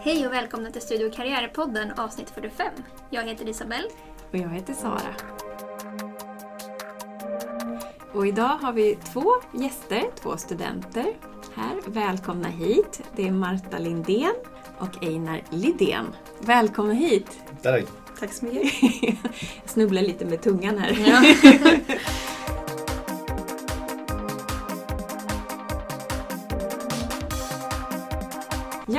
Hej och välkomna till Studio Karriärpodden avsnitt 45. Jag heter Isabelle. Och jag heter Sara. Och idag har vi två gäster, två studenter här. Välkomna hit. Det är Marta Lindén och Einar Lidén. Välkomna hit! Tack. Tack så mycket. Jag snubblar lite med tungan här. Ja.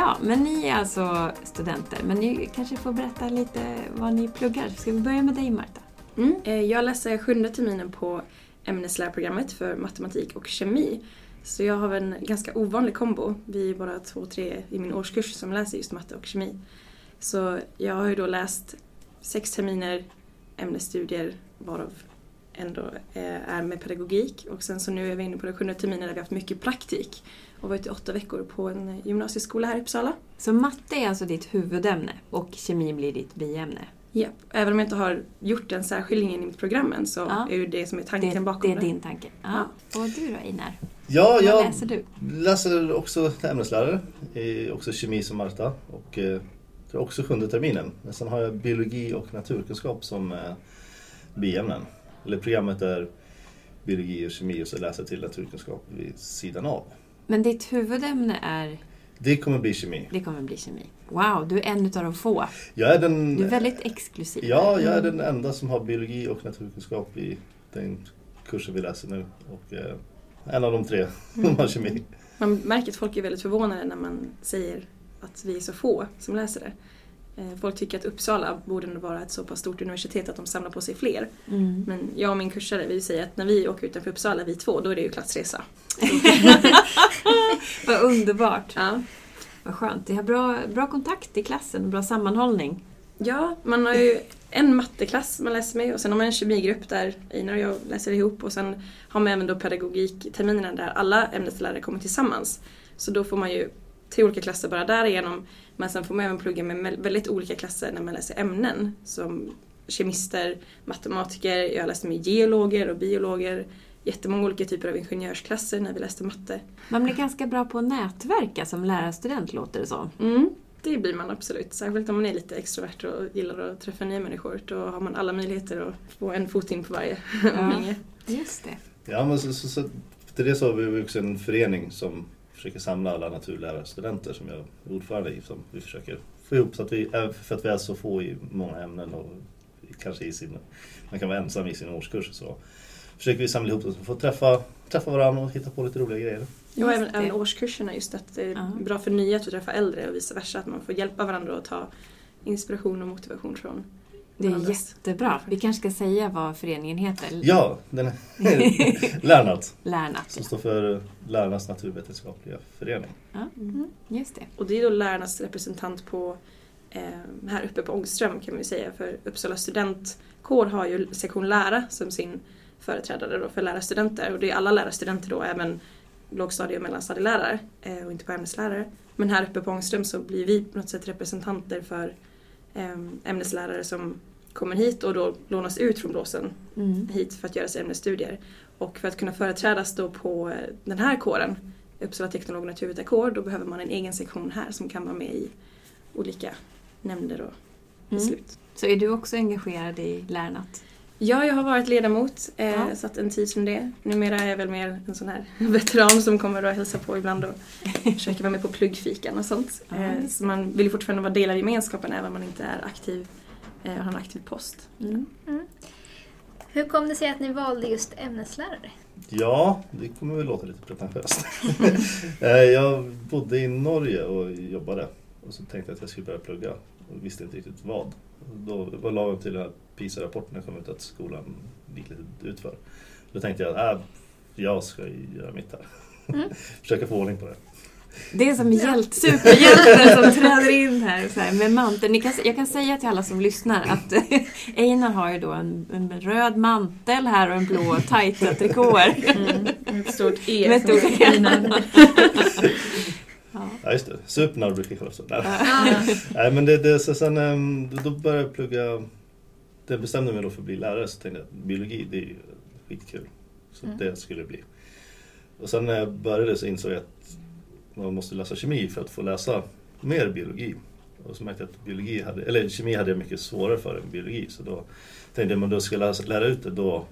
Ja, men ni är alltså studenter. Men ni kanske får berätta lite vad ni pluggar. Ska vi börja med dig Marta? Mm. eh, Jag läser sjunde terminen på ämneslärarprogrammet för matematik och kemi. Så jag har en ganska ovanlig kombo. Vi är bara två, tre i min årskurs som läser just matte och kemi. Så jag har ju då läst sex terminer ämnesstudier varav ändå eh, är med pedagogik och sen så nu är vi inne på den sjunde terminen där vi har haft mycket praktik och varit i åtta veckor på en gymnasieskola här i Uppsala. Så matte är alltså ditt huvudämne och kemi blir ditt biämne. Ja, även om jag inte har gjort den särskiljningen i mitt programmen så Ja. är ju det som är Det, tanken bakom det är din tanke. Ja. Och du då Einar? Ja, Vad jag läser du? läser också ämneslärare, eh, också kemi som Marta och eh, det är också sjunde terminen. Men sen har jag biologi och naturkunskap som eh, biämnen. Eller programmet är biologi och kemi och så läser jag till naturkunskap vid sidan av. Men ditt huvudämne är, Det kommer bli kemi. det kommer bli kemi. Wow, du är en utav de få. Jag är den, Du är väldigt exklusiv. ja, jag är den enda som har biologi och naturkunskap i den kursen vi läser nu. Och, eh, en av de tre som har kemi. Man märker att folk är väldigt förvånade när man säger att vi är så få som läser det. Eh, Folk tycker att Uppsala borde vara ett så pass stort universitet att de samlar på sig fler. Mm. Men jag och min kursare vi säger att när vi åker utanför Uppsala, vi två, då är det ju klassresa. Vad underbart. Ja. Vad skönt. Det har bra, bra kontakt i klassen, bra sammanhållning. ja, man har ju en matteklass man läser med och sen har man en kemigrupp där Einar och jag läser ihop och sen har man även då pedagogikterminerna där alla ämneslärare kommer tillsammans. Så då får man ju tre olika klasser bara därigenom. Men sen får man även plugga med me- väldigt olika klasser när man läser ämnen. Som kemister, matematiker, jag läste med geologer och biologer. Jättemånga olika typer av ingenjörsklasser när vi läste matte. Man blir ganska bra på att nätverka som lärarstudent låter det som. Mm, det blir man absolut. Särskilt om man är lite extrovert och gillar att träffa nya människor. Då har man alla möjligheter att få en fot in på varje umgänge. Just det. Ja, men så, så, så, till det så har vi också en förening som försöker samla alla naturlärarstudenter som jag är ordförande i. Som vi försöker få ihop så att vi, för att vi är så få i många ämnen och kanske i sin, man kan vara ensam i sin årskurs och så. Försöker vi samla ihop oss och få träffa, träffa varandra och hitta på lite roliga grejer. Jo, Just även, även årskurserna just att det är Ja. bra för nya att träffa äldre och vice versa. Att man får hjälpa varandra att ta inspiration och motivation från Det är jättebra. Vi kanske ska säga vad föreningen heter. Ja, den är Lärnat Lärnat. som står för Lärarnas naturvetenskapliga förening. Ja, Mm. just det. Och det är då lärarnas representant på eh, här uppe på Ångström kan vi säga. För Uppsala studentkår har ju sektion lära som sin företrädare då för lärarstudenter. Och det är alla lärarstudenter då, även lågstadie och mellanstadielärare eh, och inte på ämneslärare. Men här uppe på Ångström så blir vi på något sätt representanter för ämneslärare som kommer hit och då lånas ut från blåsen Mm. hit för att göra sina ämnesstudier. Och för att kunna företrädas då på eh, den här kåren, Uppsala teknolog och naturvetarkår, då behöver man en egen sektion här som kan vara med i olika nämnder och Mm. beslut. Så är du också engagerad i Lärnat? Ja, jag har varit ledamot, eh, Ja. satt en tid som det. Numera är jag väl mer en sån här veteran som kommer och hälsar på ibland och försöker vara med på pluggfikan och sånt. Ja, Eh, så man vill ju fortfarande vara del av gemenskapen även om man inte är aktiv eh, och har en aktiv post. Mm. Hur kom det sig att ni valde just ämneslärare? Ja, det kommer väl låta lite pretentiöst. Eh, jag bodde i Norge och jobbade och så tänkte jag att jag skulle börja plugga och visste inte riktigt vad. Då var lagom till den här PISA-rapporten kom ut att skolan gick lite utför. Då tänkte jag att äh, jag ska göra mitt här. Mm. Försöka få ordning på det. Det är som hjält, superhjälten som träder in här, så här med manteln. Ni kan, jag kan säga till alla som lyssnar att Einar har ju då en, en röd mantel här och en blå tajta trikåer. Mm. Ett stort E. Med ett stort E. Ja. Just det, Supnar brukar jag kalla det så. Nej. Ja. Nej men det, det, så sen ehm, då började jag plugga, det bestämde mig då för att bli lärare så tänkte jag biologi det är ju skitkul. Så Mm. det skulle det bli. Och sen när jag började så insåg jag att man måste läsa kemi för att få läsa mer biologi. Och så märkte jag att biologi hade, eller kemi hade jag mycket svårare för än biologi. Så då tänkte jag att då ska jag lära, lära ut det då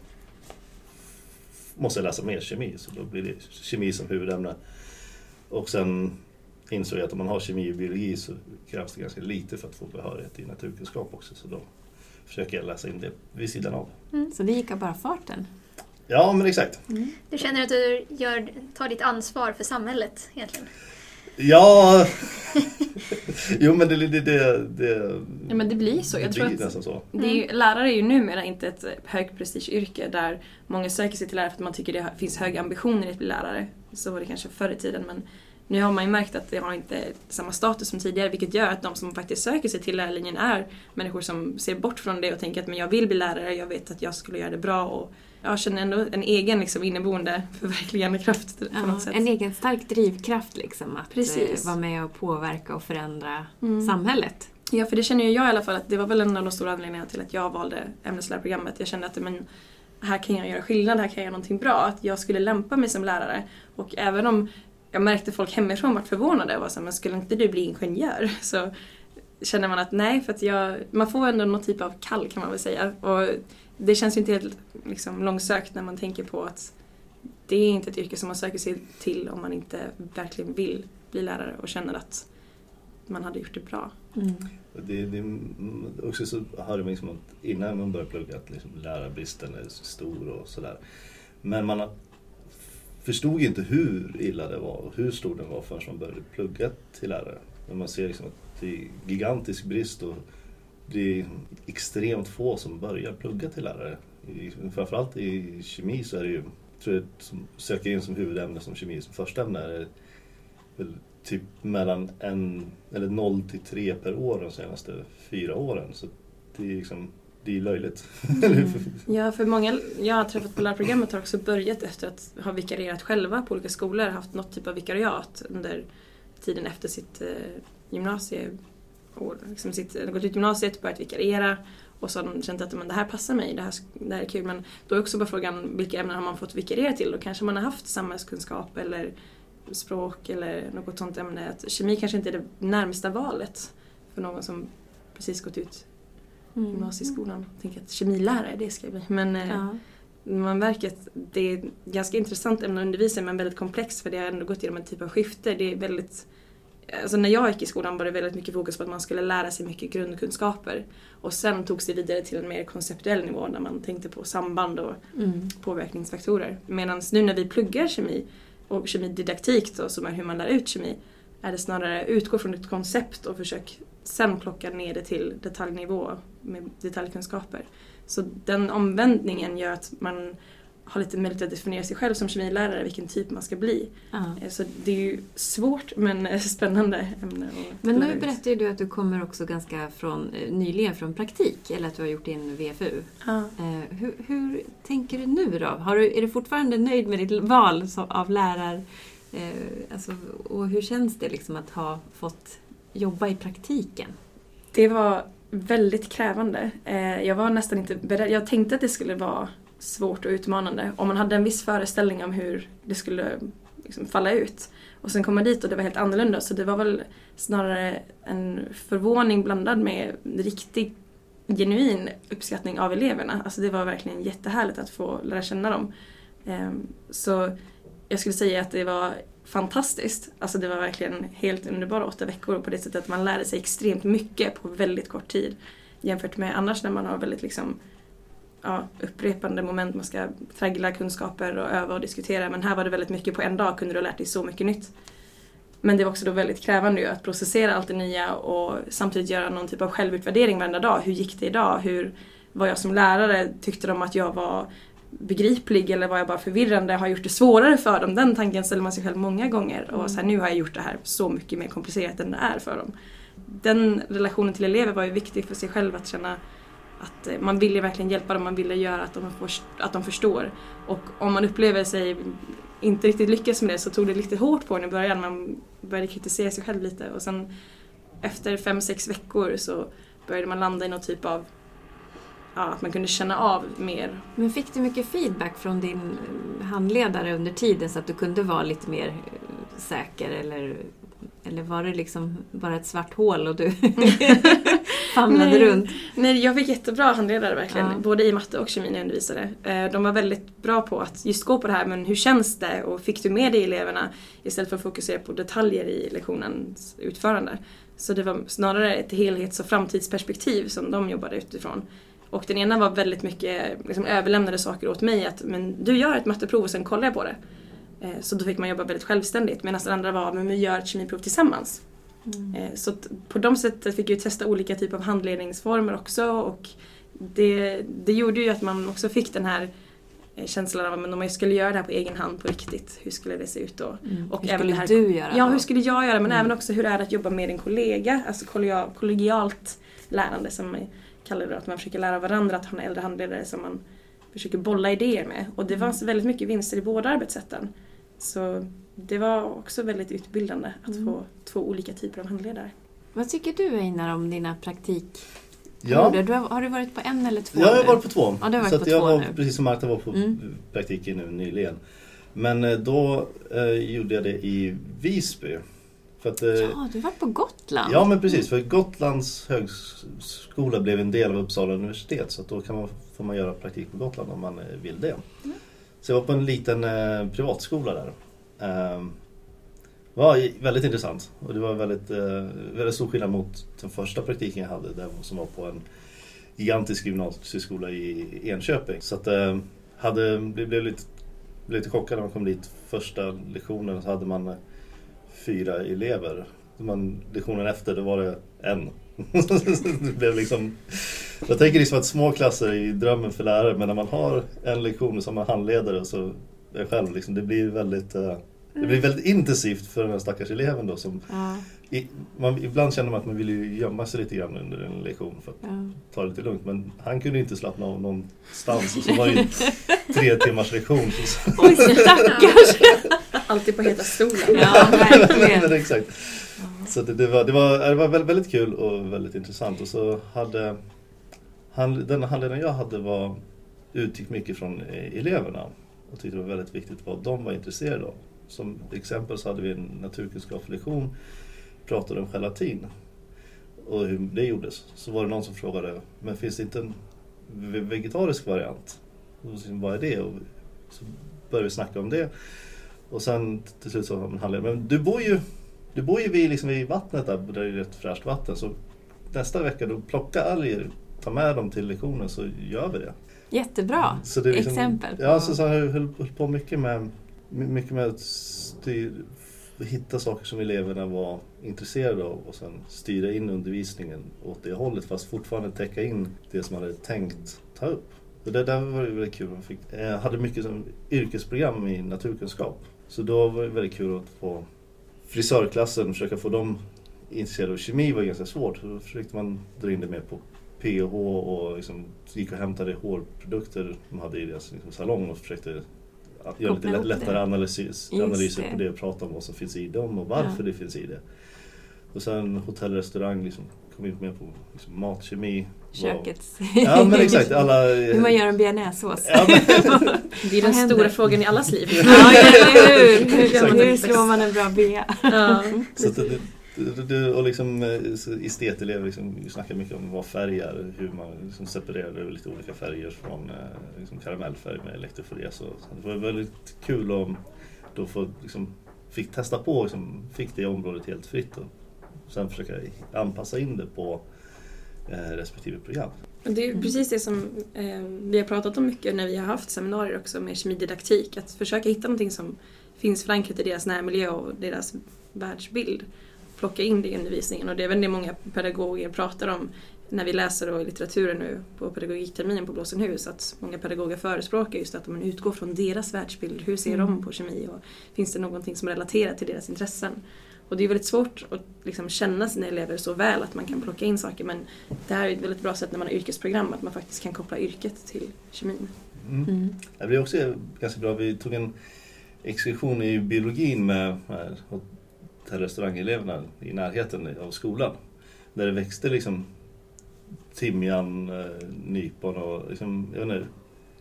måste jag läsa mer kemi. Så då blir det kemi som huvudämne. Och sen insåg jag att om man har kemi och biologi så krävs det ganska lite för att få behörighet i naturkunskap också. Så då försöker jag läsa in det vid sidan av. Så det gick av bara farten? Ja, men exakt. Du känner att du gör, tar ditt ansvar för samhället egentligen? Ja, jo men det, det, det, det, Ja, men det blir så. Jag det tror blir att nästan så. Det är ju, lärare är ju numera inte ett högt prestigeyrke där många söker sig till lärare för att man tycker det finns höga ambitioner i att bli lärare. Så var det kanske förr i tiden men nu har man ju märkt att det har inte samma status som tidigare vilket gör att de som faktiskt söker sig till lärarlinjen är människor som ser bort från det och tänker att men jag vill bli lärare, jag vet att jag skulle göra det bra och jag känner ändå en egen liksom, inneboende förverkligandekraft på Ja, något sätt. en egen stark drivkraft liksom att Precis. eh, vara med och påverka och förändra Mm. samhället. Ja, för det känner ju jag i alla fall att det var väl en av de stora anledningarna till att jag valde ämneslärarprogrammet. Jag kände att men, här kan jag göra skillnad, här kan jag göra någonting bra. Att jag skulle lämpa mig som lärare. Och även om jag märkte folk hemifrån vart förvånade och var så här, men skulle inte du bli ingenjör? Så känner man att nej, för att jag, man får ändå någon typ av kall kan man väl säga. Och det känns ju inte helt liksom, långsökt när man tänker på att det är inte ett yrke som man söker sig till om man inte verkligen vill bli lärare och känner att man hade gjort det bra. Det, det, mm, också så hörde man liksom att innan man började plugga att liksom lärarbristen är stor och sådär. Men man förstod inte hur illa det var och hur stor den var förrän man började plugga till lärare. Men man ser liksom att det är gigantisk brist och det är extremt få som börjar plugga till lärare. I, framförallt i kemi så är det ju, tror jag, som söker in som huvudämne som kemi som första ämne är det väl typ mellan en, eller 0 till 3 per år de senaste fyra åren. Så det är liksom, det är löjligt. Ja, för många jag har träffat på lärarprogrammet har också börjat efter att ha vikarierat själva på olika skolor, haft något typ av vikariat under tiden efter sitt eh, gymnasieår. Liksom sitt, gått ut gymnasiet, börjat vikariera och så har de känt att men, det här passar mig, det här, det här är kul. Men då är också bara frågan vilka ämnen har man fått vikariera till? Då kanske man har haft samhällskunskap eller språk eller något sånt ämne. Att kemi kanske inte är det närmsta valet för någon som precis gått ut Mm. gymnasieskolan. Tänker att kemilärare, det ska jag bli. Men eh, Ja. man märker att det är ett ganska intressant ämne att undervisa men väldigt komplext för det har ändå gått igenom en typ av skifte. Det är väldigt Alltså när jag gick i skolan var det väldigt mycket fokus på att man skulle lära sig mycket grundkunskaper. Och sen togs det vidare till en mer konceptuell nivå när man tänkte på samband och Mm. påverkningsfaktorer. Medan nu när vi pluggar kemi och kemididaktik då, som är hur man lär ut kemi, är det snarare utgå från ett koncept och försök sen plocka ner det till detaljnivå med detaljkunskaper. Så den omvändningen gör att man har lite möjlighet att definiera sig själv som kemilärare, vilken typ man ska bli. Eh, Så det är ju svårt men eh, spännande ämne Men nu berättar ju du att du kommer också ganska från, eh, nyligen från praktik, eller att du har gjort din VFU. Eh, hur, hur tänker du nu då? Har du, är du fortfarande nöjd med ditt val av lärar... Eh, alltså, och hur känns det liksom att ha fått jobba i praktiken? Det var väldigt krävande. Eh, jag var nästan inte beredd. Jag tänkte att det skulle vara svårt och utmanande. Om man hade en viss föreställning om hur det skulle liksom falla ut. Och sen kom man dit och det var helt annorlunda. Så det var väl snarare en förvåning blandad med riktig genuin uppskattning av eleverna. Alltså det var verkligen jättehärligt att få lära känna dem. Ehm, så jag skulle säga att det var fantastiskt. Alltså det var verkligen helt underbara åtta veckor på det sättet att man lärde sig extremt mycket på väldigt kort tid. Jämfört med annars när man har väldigt liksom ja, upprepande moment, man ska traggla kunskaper och öva och diskutera. Men här var det väldigt mycket på en dag, kunde du ha lärt dig så mycket nytt. Men det var också då väldigt krävande ju att processera allt det nya och samtidigt göra någon typ av självutvärdering varenda dag. Hur gick det idag? Hur var jag som lärare? Tyckte de att jag var begriplig eller var jag bara förvirrande? Har gjort det svårare för dem? Den tanken ställer man sig själv många gånger. Och så här, nu har jag gjort det här så mycket mer komplicerat än det är för dem. Den relationen till elever var ju viktig för sig själv att känna att eh, man ville verkligen hjälpa dem, man ville göra att de, får, att de förstår. Och om man upplever sig inte riktigt lyckas med det så tog det lite hårt på en i början. Man började kritisera sig själv lite och sen efter fem, sex veckor så började man landa i någon typ av ja, att man kunde känna av mer. Men fick du mycket feedback från din handledare under tiden så att du kunde vara lite mer eh, säker eller, eller var det liksom bara ett svart hål och du famlade Nej. runt? Nej, jag fick jättebra handledare verkligen, Ja. både i matte och kemi när jag undervisade. Eh, De var väldigt bra på att just gå på det här, men hur känns det och fick du med dig eleverna istället för att fokusera på detaljer i lektionens utförande. Så det var snarare ett helhets och framtidsperspektiv som de jobbade utifrån. Och den ena var väldigt mycket, liksom överlämnade saker åt mig att men du gör ett matteprov och sen kollar jag på det. Eh, Så då fick man jobba väldigt självständigt medan den andra var men vi gör ett kemiprov tillsammans. Eh, Så på de sättet fick jag testa olika typer av handledningsformer också och det, det gjorde ju att man också fick den här eh, känslan av att om jag skulle göra det här på egen hand på riktigt, hur skulle det se ut då? Mm. Och hur även skulle det här- du göra Ja, då? hur skulle jag göra? Men Mm. även också hur är det att jobba med en kollega? Alltså kollegial, kollegialt lärande som man kallar det. Att man försöker lära varandra att ha en äldre handledare som man försöker bolla idéer med. Och det fanns väldigt mycket vinster i båda arbetssätten. Så det var också väldigt utbildande att Mm. få två olika typer av handledare. Vad tycker du Einar om dina praktik? Ja, Du har, har du varit på en eller två jag har nu? varit på två. Ja, du har varit så att på jag två var, nu. precis som Marta var på Mm. praktik nu nyligen. Men eh, då eh, gjorde jag det i Visby. För att, eh, Ja, du har varit på Gotland. Ja men precis, för Gotlands högskola blev en del av Uppsala universitet så då kan man, får man göra praktik på Gotland om man eh, vill det. Så jag var på en liten eh, privatskola där. Eh, var väldigt intressant och det var väldigt, eh, väldigt stor skillnad mot den första praktiken jag hade där, som var på en gigantisk gymnasieskola i Enköping. Så att, eh, hade, blev, blev, lite, blev lite chockad när man kom dit första lektionen så hade man eh, fyra elever. Man, lektionen efter då var det en. det blev liksom, jag tänker liksom att små klasser är drömmen för lärare men när man har en lektion som en handledare så är själv, liksom, det blir väldigt eh, det blir väldigt intensivt för den här stackars eleven då som Ja, i, man, ibland känner man att man vill ju gömma sig lite grann under en lektion för att ja. ta det lite lugnt men han kunde inte slappna av någonstans och så var det ju tre timmars lektion. Så, Oj, stackars! Alltid på heta stolen. Ja, verkligen. men exakt. Så det, det, var, det, var, det var väldigt, väldigt kul och väldigt intressant. Och så hade han, den handledaren jag hade var, utgick mycket från eh, eleverna och tyckte det var väldigt viktigt vad de var intresserade av. Som exempel så hade vi en naturkunskapslektion, pratade om gelatin och hur det gjordes. Så var det någon som frågade, men finns det inte en ve- vegetarisk variant? Och så, vad är det? Och så började vi snacka om det. Och sen till slut sa han handledaren, men du bor ju du bor ju vid, liksom vid vattnet där, där det är rätt fräscht vatten. Så nästa vecka då plocka alger, ta med dem till lektionen så gör vi det. Jättebra. Så det är liksom, Exempel på- Ja, så, så han höll, höll på mycket med, mycket med att styr, hitta saker som eleverna var intresserade av och sen styra in undervisningen åt det hållet fast fortfarande täcka in det som man hade tänkt ta upp. Och det där var väldigt kul. Man fick, eh, hade mycket som yrkesprogram i naturkunskap. Så då var det väldigt kul att få frisörklassen, försöka få dem intresserade av kemi var ganska svårt. Då försökte man dra in det mer på PH och liksom gick och hämtade hårprodukter de hade i deras liksom, salong och försökte att göra lite lätt, lättare analys, analyser det. på det och prata om vad som finns i dem och varför Ja. det finns i det. Och sen hotell och restaurang liksom, kom in mer på liksom, matkemi. Kökets... Ja men exakt, alla... Hur man gör en bearnaisesås. Ja, men, Det är den stora frågan i allas liv. Ja, eller hur? Hur, hur slår man en bra bea? Ja. Så att det, det, och liksom eh, estetelever liksom, vi snackar mycket om vad färg är, hur man liksom separerar lite olika färger från eh, liksom karamellfärg med så det var väldigt kul att då få, liksom, fick testa på, liksom, fick det området helt fritt och sen försöka anpassa in det på eh, respektive program. Det är precis det som eh, vi har pratat om mycket när vi har haft seminarier också med kemididaktik. Att försöka hitta någonting som finns förankrat i deras närmiljö och deras världsbild. Plocka in det i undervisningen och det är väl det många pedagoger pratar om när vi läser då i litteraturen nu på pedagogikterminen på Blåsenhus att många pedagoger förespråkar just att man utgår från deras världsbild. Hur ser Mm. de på kemi och finns det någonting som relaterar till deras intressen? Och det är väldigt svårt att liksom känna sina elever så väl att man kan plocka in saker men det här är ett väldigt bra sätt när man har yrkesprogram att man faktiskt kan koppla yrket till kemin. Mm. Mm. Det blev också ganska bra. Vi tog en exkursion i biologin med restaurangeleverna i närheten av skolan. Där det växte liksom timjan, eh, nypon och liksom, jag vet inte,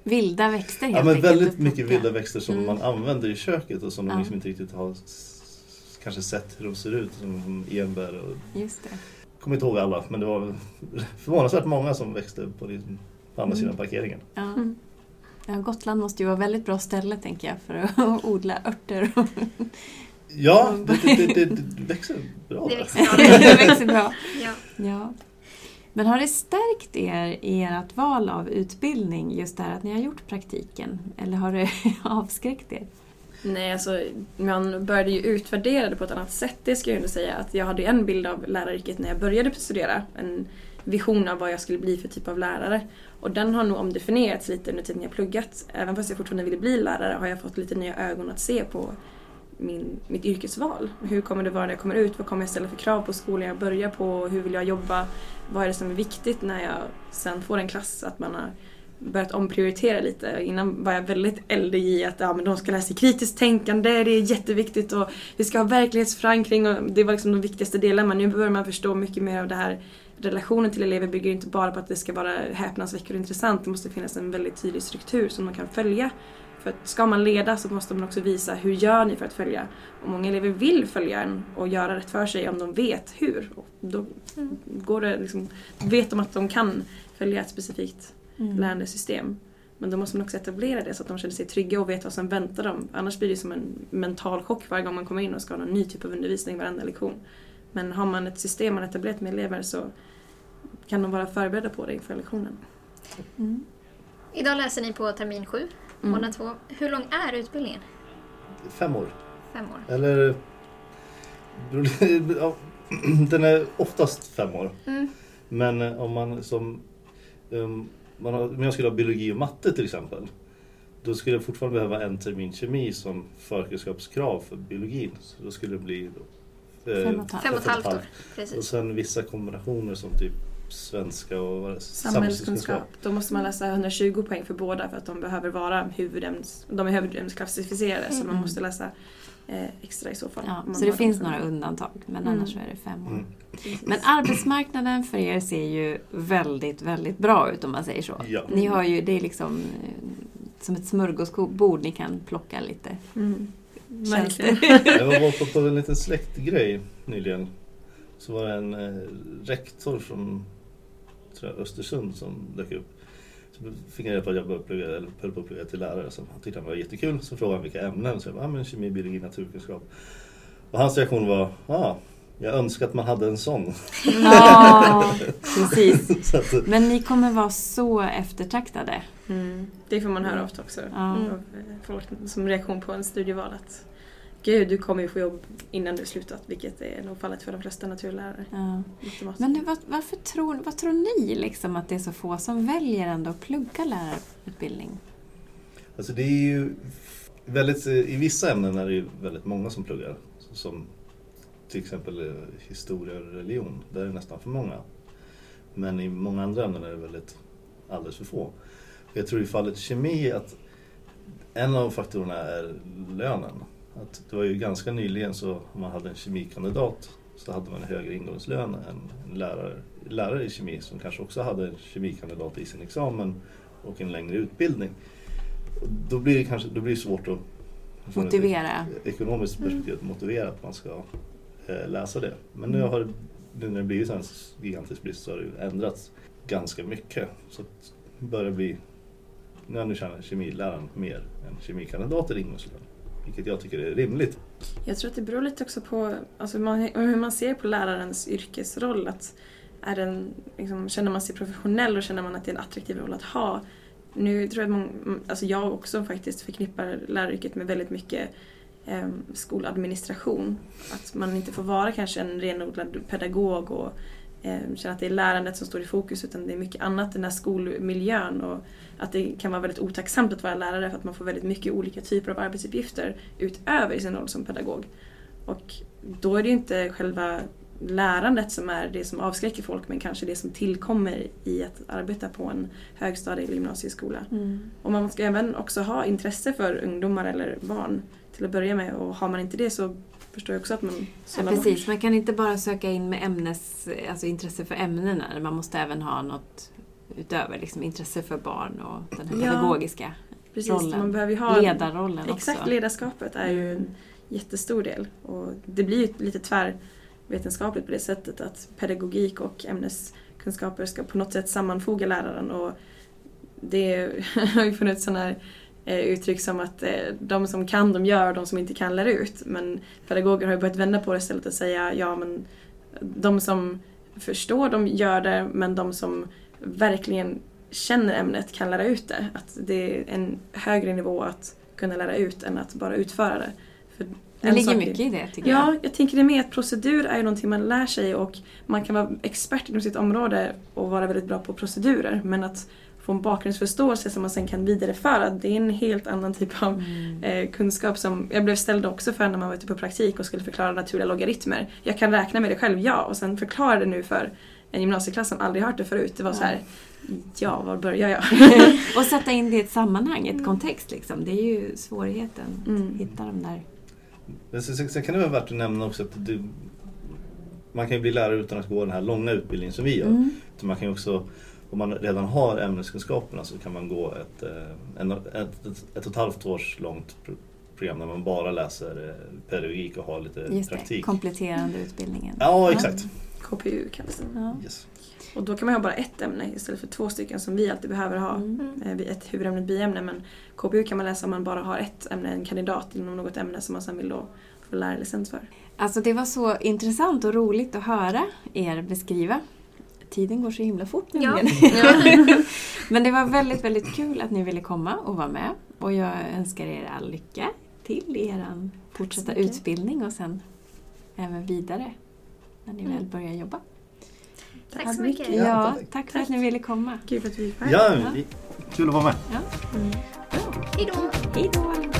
Vilda växter helt Ja men enkelt väldigt mycket vilda växter som Mm. man använder i köket och som Ja. de liksom inte riktigt har kanske sett hur de ser ut. Som enbär och Just det. kommer inte ihåg alla men det var förvånansvärt många som växte på, din, på andra Mm. sidan parkeringen. Ja. Mm. Ja, Gotland måste ju vara väldigt bra ställe tänker jag för att odla örter. och- Ja, det, det, det, det, det växer bra Det där. växer bra. det växer bra. Ja. Ja. Men har det stärkt er i ert val av utbildning, just det här att ni har gjort praktiken? Eller har det avskräckt er? Nej, alltså man började ju utvärdera det på ett annat sätt, det ska jag ändå säga. Att jag hade en bild av läraryrket när jag började studera. En vision av vad jag skulle bli för typ av lärare. Och den har nog omdefinierats lite under tiden jag pluggat. Även fast jag fortfarande ville bli lärare har jag fått lite nya ögon att se på min, mitt yrkesval. Hur kommer det vara när jag kommer ut? Vad kommer jag ställa för krav på skolan jag börjar på? Hur vill jag jobba? Vad är det som är viktigt när jag sen får en klass? Att man har börjat omprioritera lite. Innan var jag väldigt eldig i att ja, men de ska lära sig kritiskt tänkande, det är jätteviktigt och vi ska ha verklighetsförankring och det var liksom de viktigaste delarna. Men nu börjar man förstå mycket mer av det här relationen till elever bygger inte bara på att det ska vara häpnadsväckande och intressant. Det måste finnas en väldigt tydlig struktur som man kan följa. För att ska man leda så måste man också visa hur gör ni för att följa. Och många elever vill följa en och göra rätt för sig om de vet hur. Och då Mm. går det liksom, vet de att de kan följa ett specifikt Mm. lärandesystem. Men då måste man också etablera det så att de känner sig trygga och vet vad som väntar dem. Annars blir det som en mental chock varje gång man kommer in och ska ha någon ny typ av undervisning varenda lektion. Men har man ett system man etablerat med elever så kan de vara förberedda på det inför lektionen. Mm. Idag läser ni på termin 7, Mm. månad 2. Hur lång är utbildningen? Fem år. Fem år. Eller... Den är oftast fem år. Mm. Men om man som... Um, man har, om jag skulle ha biologi och matte till exempel. Då skulle jag fortfarande behöva en termin kemi som förkunskapskrav för biologin. Så då skulle det bli... eh, Fem och ett halvt. Fem och ett halvt år. Och sen vissa kombinationer som typ svenska och vad är det? Samhällskunskap. Då måste man läsa 120 poäng för båda för att de behöver vara huvudämnes, de är huvudämnesklassificerade så man Mm. måste läsa extra i så fall. Ja, så det finns några undantag, men Mm. annars är det fem år. Mm. Men arbetsmarknaden för er ser ju väldigt, väldigt bra ut om man säger så. Ja. Ni har ju, det är liksom eh, som ett smörgåsbord ni kan plocka lite Mm. Verkligen. Jag var på, på en liten släktgrej nyligen. Så var det en eh, rektor från tror jag, Östersund som dök upp. Fick jag reda på att jag började plugga, eller höll på att plugga till lärare. Så han tyckte han var jättekul. Så frågade han vilka ämnen. Så jag bara, ah, men kemi, biologi, naturkunskap. Och hans reaktion var, ah, jag önskar att man hade en sån. Ja, precis. så att, Men ni kommer vara så eftertraktade. Mm. Det får man höra ofta också. Ja. Av eh, folk som reaktion på en studieval att Gud, du kommer ju få jobb innan du slutat, vilket är nog fallet för de flesta naturlärare. Ja. Men du, vad, varför tror, vad tror ni liksom att det är så få som väljer ändå att plugga lärarutbildning? Alltså det är ju väldigt, i vissa ämnen är det ju väldigt många som pluggar. Som till exempel eh, historia och religion, där är det nästan för många. Men i många andra ämnen är det väldigt alldeles för få. Jag tror i fallet kemi att en av faktorerna är lönen. Att det var ju ganska nyligen så om man hade en kemikandidat så hade man en högre ingångslön än en lärare, lärare i kemi som kanske också hade en kemikandidat i sin examen och en längre utbildning. Då blir det kanske då blir det svårt att från ett Motivera. ekonomiskt Mm. perspektiv att motivera att man ska eh, läsa det. Men nu, har, nu när det blivit en gigantisk brist så har det ändrats ganska mycket. Så det börjar bli, nu tjänar kemiläraren mer än kemikandidater i ingångslön. Vilket jag tycker är rimligt. Jag tror att det beror lite också på alltså, hur man, hur man ser på lärarens yrkesroll. Att är den, liksom, känner man sig professionell och känner man att det är en attraktiv roll att ha. Nu tror jag att man, alltså jag också faktiskt förknippar läraryrket med väldigt mycket eh, skoladministration. Att man inte får vara kanske en renodlad pedagog och känna att det är lärandet som står i fokus utan det är mycket annat, den här skolmiljön och att det kan vara väldigt otacksamt att vara lärare för att man får väldigt mycket olika typer av arbetsuppgifter utöver sin roll som pedagog. Och då är det ju inte själva lärandet som är det som avskräcker folk men kanske det som tillkommer i att arbeta på en högstadie eller gymnasieskola. Mm. Och man ska även också ha intresse för ungdomar eller barn till att börja med och har man inte det så förstår jag också att man Ja, precis, man kan inte bara söka in med ämnes, alltså intresse för ämnena. Man måste även ha något utöver, liksom intresse för barn och den här Ja, pedagogiska Precis, rollen. man behöver ha ledarrollen Exakt, också. ledarskapet är ju en jättestor del. Och det blir ju lite tvärvetenskapligt på det sättet att pedagogik och ämneskunskaper ska på något sätt sammanfoga läraren. Och det har ju funnits sådana här eh, uttryck som att eh, de som kan de gör, de som inte kan lär ut. Men pedagoger har ju börjat vända på det istället och säga ja men de som förstår de gör det men de som verkligen känner ämnet kan lära ut det. Att det är en högre nivå att kunna lära ut än att bara utföra det. För Det ligger mycket i det tycker jag. Ja, jag tänker det med att procedur är ju någonting man lär sig och man kan vara expert inom sitt område och vara väldigt bra på procedurer. Men att få en bakgrundsförståelse som man sen kan vidareföra, det är en helt annan typ av Mm. eh, kunskap som jag blev ställd också för när man var ute på praktik och skulle förklara naturliga logaritmer. Jag kan räkna med det själv, ja, och sen förklara det nu för en gymnasieklass som aldrig hört det förut. Det var så här, ja, var börjar jag? och sätta in det i ett sammanhang, ett kontext liksom. Det är ju svårigheten. Mm. Hitta de där. Men sen, kan det vara värt att nämna också att det, man kan ju bli lärare utan att gå den här långa utbildningen som vi gör. Mm. Man kan ju också, om man redan har ämneskunskaperna så kan man gå ett, eh, en, ett, ett, ett och ett halvt års långt pro- program där man bara läser eh, pedagogik och har lite Just det, praktik. kompletterande utbildningen. Ja, exakt. KPU kallas det. Ja. Yes. Och då kan man ha bara ett ämne istället för två stycken som vi alltid behöver ha. Mm. Eh, Ett huvudämne, ett biämne. Men KPU kan man läsa om man bara har ett ämne, en kandidat inom något ämne som man sen vill då få lärarlicens för. Alltså det var så intressant och roligt att höra er beskriva. Tiden går så himla fort Ja. nämligen. Men det var väldigt, väldigt kul att ni ville komma och vara med. Och jag önskar er all lycka till i er fortsatta utbildning och sen även vidare när ni väl börjar jobba. Tack så mycket. Ja, Ja, tack. tack för att ni ville komma. Kul för att vi fick vara här. Ja, kul att vara med. Ja. Hej då! Hej då!